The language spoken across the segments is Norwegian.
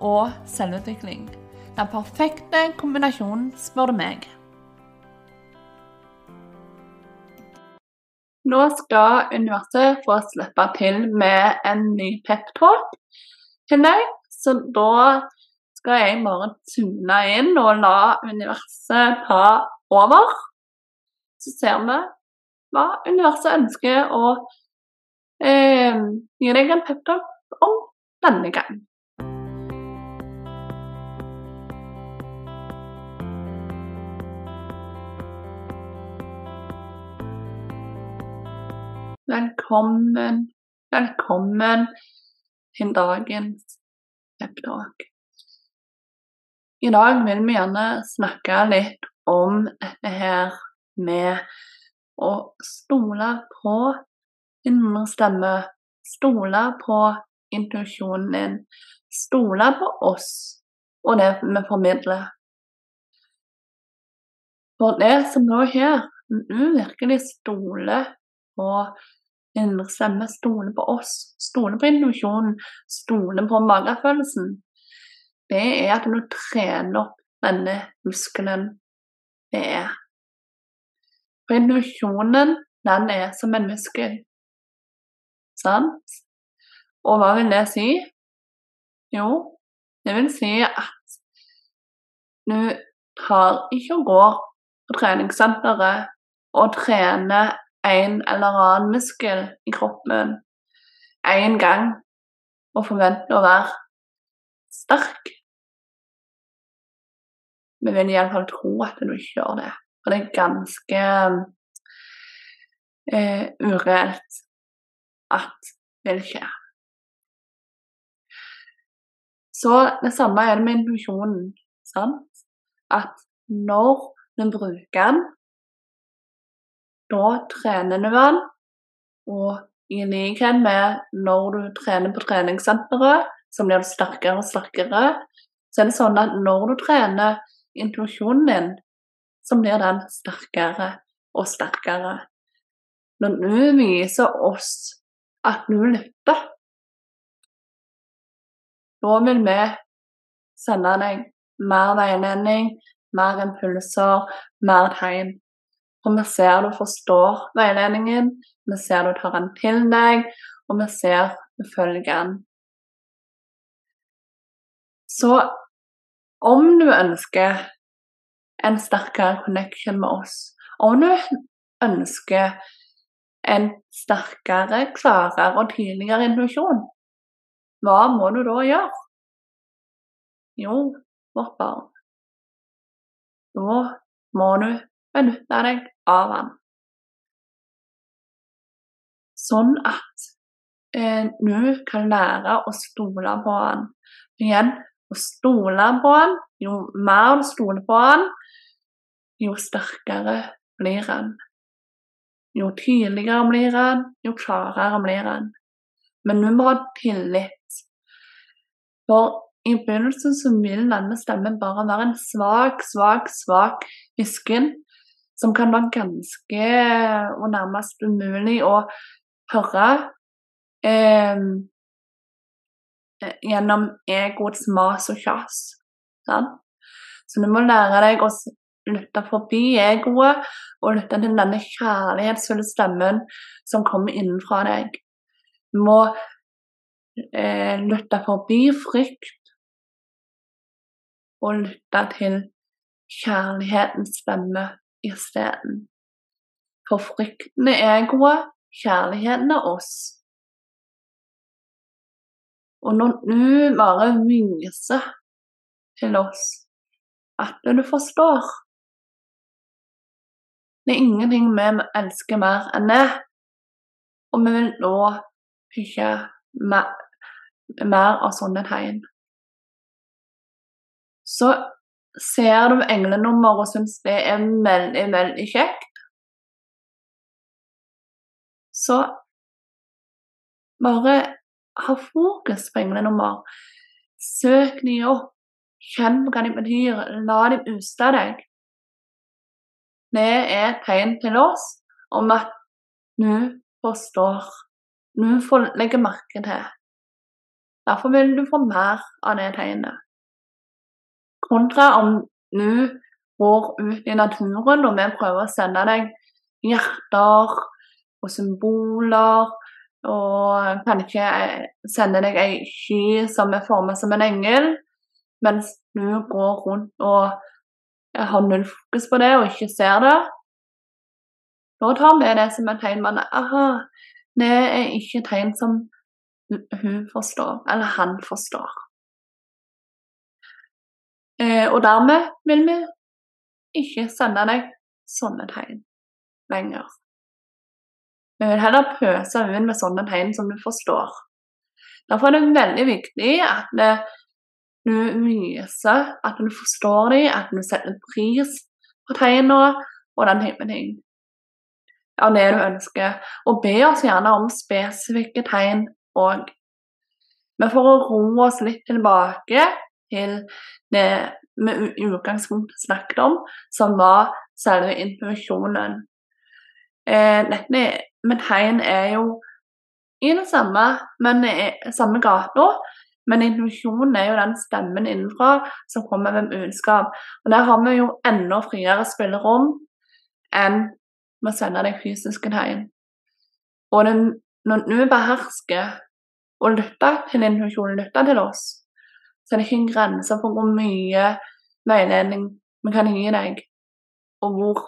og selvutvikling. Den perfekte kombinasjonen, spør du meg. Nå skal universet få slippe til med en ny peptalk til deg. Så da skal jeg bare tune inn og la universet ta over. Så ser vi hva universet ønsker å eh, gi deg en peptalk om denne gang. Velkommen, velkommen til dagens peptalk. I dag vil vi gjerne snakke litt om dette her med å stole på indre stemme. Stole på intuisjonen din. Stole på oss og det vi formidler. For det som nå skjer, når du virkelig stoler på indre stemme, stole på oss, stole på intuisjonen, stole på magefølelsen, det er at du trener opp denne muskelen det er. For intuisjonen, den er som en muskel. Sant? Og hva vil det si? Jo, det vil si at du tar ikke og går på treningssenteret og trener en eller annen muskel i kroppen én gang og forventer å være sterk. Vi vil iallfall tro at du ikke gjør det, for det er ganske eh, ureelt at det vil skje. Så det samme er det med intuisjonen. At når du bruker den, da trener du den. Og i likhet med når du trener på treningssenteret, så blir sterkere og sterkere, så er det sånn at når du trener intuisjonen din, så blir den sterkere og sterkere. Når du viser oss at du lytter, da vil vi sende deg mer veiledning, mer impulser, mer tegn. Og vi ser du forstår veiledningen, vi ser du tar den til deg, og vi ser du følger den. Så om du ønsker en sterkere connection med oss, om du ønsker en sterkere, klarere og tidligere intuisjon, hva må du da gjøre? Jo, vårt barn. Da må du benytte deg av han. Sånn at eh, du kan lære å stole på han. Igjen, å stole på han, jo mer du stoler på han, jo sterkere blir han. Jo tydeligere blir han, jo klarere blir han. Men du må ha tillit for i begynnelsen så vil denne stemmen bare være en svak, svak, svak hvisken som kan være ganske og nærmest umulig å høre eh, gjennom egoets mas og kjas. Sant? Så du må lære deg å lytte forbi egoet og lytte til denne kjærlighetsfulle stemmen som kommer innenfra deg. Du må eh, lytte forbi frykt og lytte til kjærlighetens stemme isteden. For frykten er egoet, kjærligheten er oss. Og når du bare viser til oss at du forstår Det er ingenting vi elsker mer enn det. Og vi vil nå ikke mer, av sånne tegn. Så ser du englenummer og syns det er veldig, veldig kjekt, så bare ha fokus på englenummer. Søk de opp. Kjenn hva de betyr. La dem utstå deg. Det er et tegn til oss om at du forstår. Du får legge merke til. Derfor vil du få mer av det tegnet. Kontra om du går ut i naturen og vi prøver å sende deg hjerter og symboler og kanskje sende deg ei sky som er formet som en engel, mens du går rundt og har null fokus på det og ikke ser det. Da tar vi det som et tegn Men aha, det er ikke tegn som hun forstår, eller han forstår. Eh, og dermed vil vi ikke sende deg sånne tegn lenger. Vi vil heller pøse ut med sånne tegn som du forstår. Derfor er det veldig viktig at du viser at du forstår dem, at du setter pris på tegnene og den type ting. Av det du ønsker. Og be oss gjerne om spesifikke tegn òg. Men for å roe oss litt tilbake til det vi i utgangspunktet snakket om, som var selve intuisjonen. Eh, med tegn er jo i det samme, men samme gata, men intuisjonen er jo den stemmen innenfra som kommer med budskap. Og der har vi jo enda friere spillerom enn med å sende deg fysiske tegn. Og den, når du behersker å lytte til intuisjonen, lytte til oss, så det er ikke en grense for hvor mye veiledning vi kan gi deg, og hvor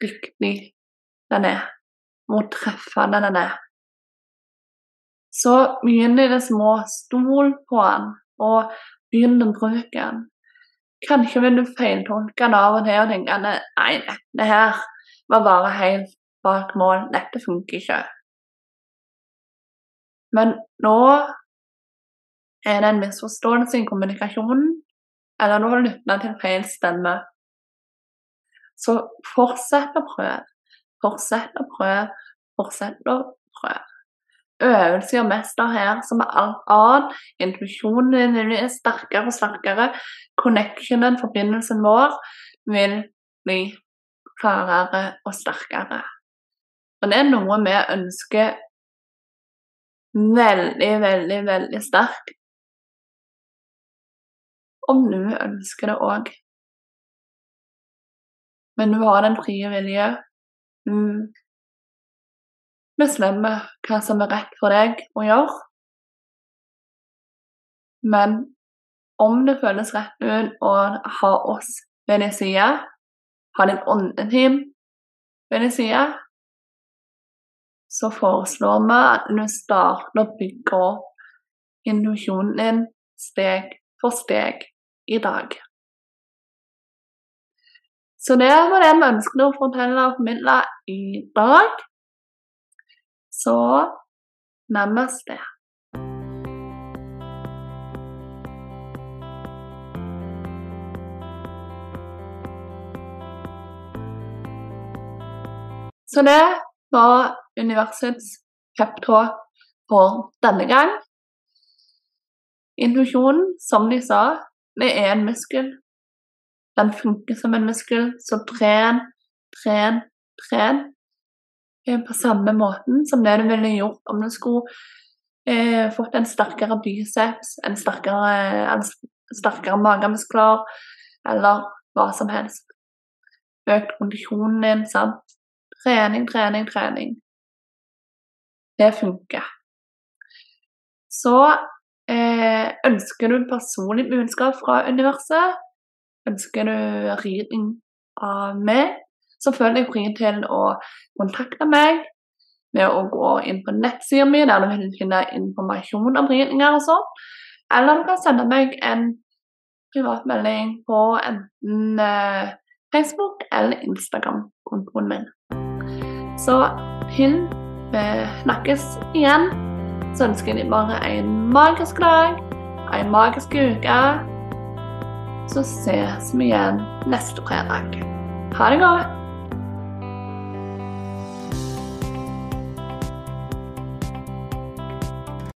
riktig den er. Hvor treffende den er. Så begynn i det små. Stol på den, og begynn å bruke den. Kanskje vil du feiltolke den av og til og tenke at nei, det her var bare helt bak mål. Dette funker ikke. Men nå er det en misforståelse i kommunikasjonen, eller nå har du lytta til feil stemme. Så fortsett å prøve. Fortsett å prøve. Fortsett å prøve øvelse gjør mester her, som med alt annet. Intuisjonen din er sterkere og sterkere. Connectionen, forbindelsen vår, vil bli klarere og sterkere. Og det er noe vi ønsker veldig, veldig, veldig sterkt. Om du ønsker det òg. Men du har den frie vilje. Du bestemmer hva som er rett for deg å gjøre. Men om det føles rett ut å ha oss ved din side, ha din åndeteam ved din side, så foreslår vi at du starter å bygge opp intuisjonen din steg for steg i dag. Så det var det vi ønsket å fortelle og formidle i dag. Så namaste. Så det var universets peptalk for denne gang. Intuisjonen, som de sa, det er en muskel. Den funker som en muskel, så tren, tren, tren på samme måten som det du ville gjort om du skulle eh, fått en sterkere biceps, en sterkere, en sterkere magemuskler, eller hva som helst. Økt kondisjonen din, sant. Trening, trening, trening. Det funker. Så eh, ønsker du personlig budskap fra universet, ønsker du ridning av meg, så føler jeg fri til å kontakte meg med å gå inn på nettsida mi, der du vil finne informasjon om ridninger og sånn. Eller du kan sende meg en privatmelding på enten eh, Facebook eller Instagram-kontoen min. Så til vi snakkes igjen, så ønsker jeg deg bare en magisk dag, en magisk uke. så ses vi igjen neste fredag. Ha det godt!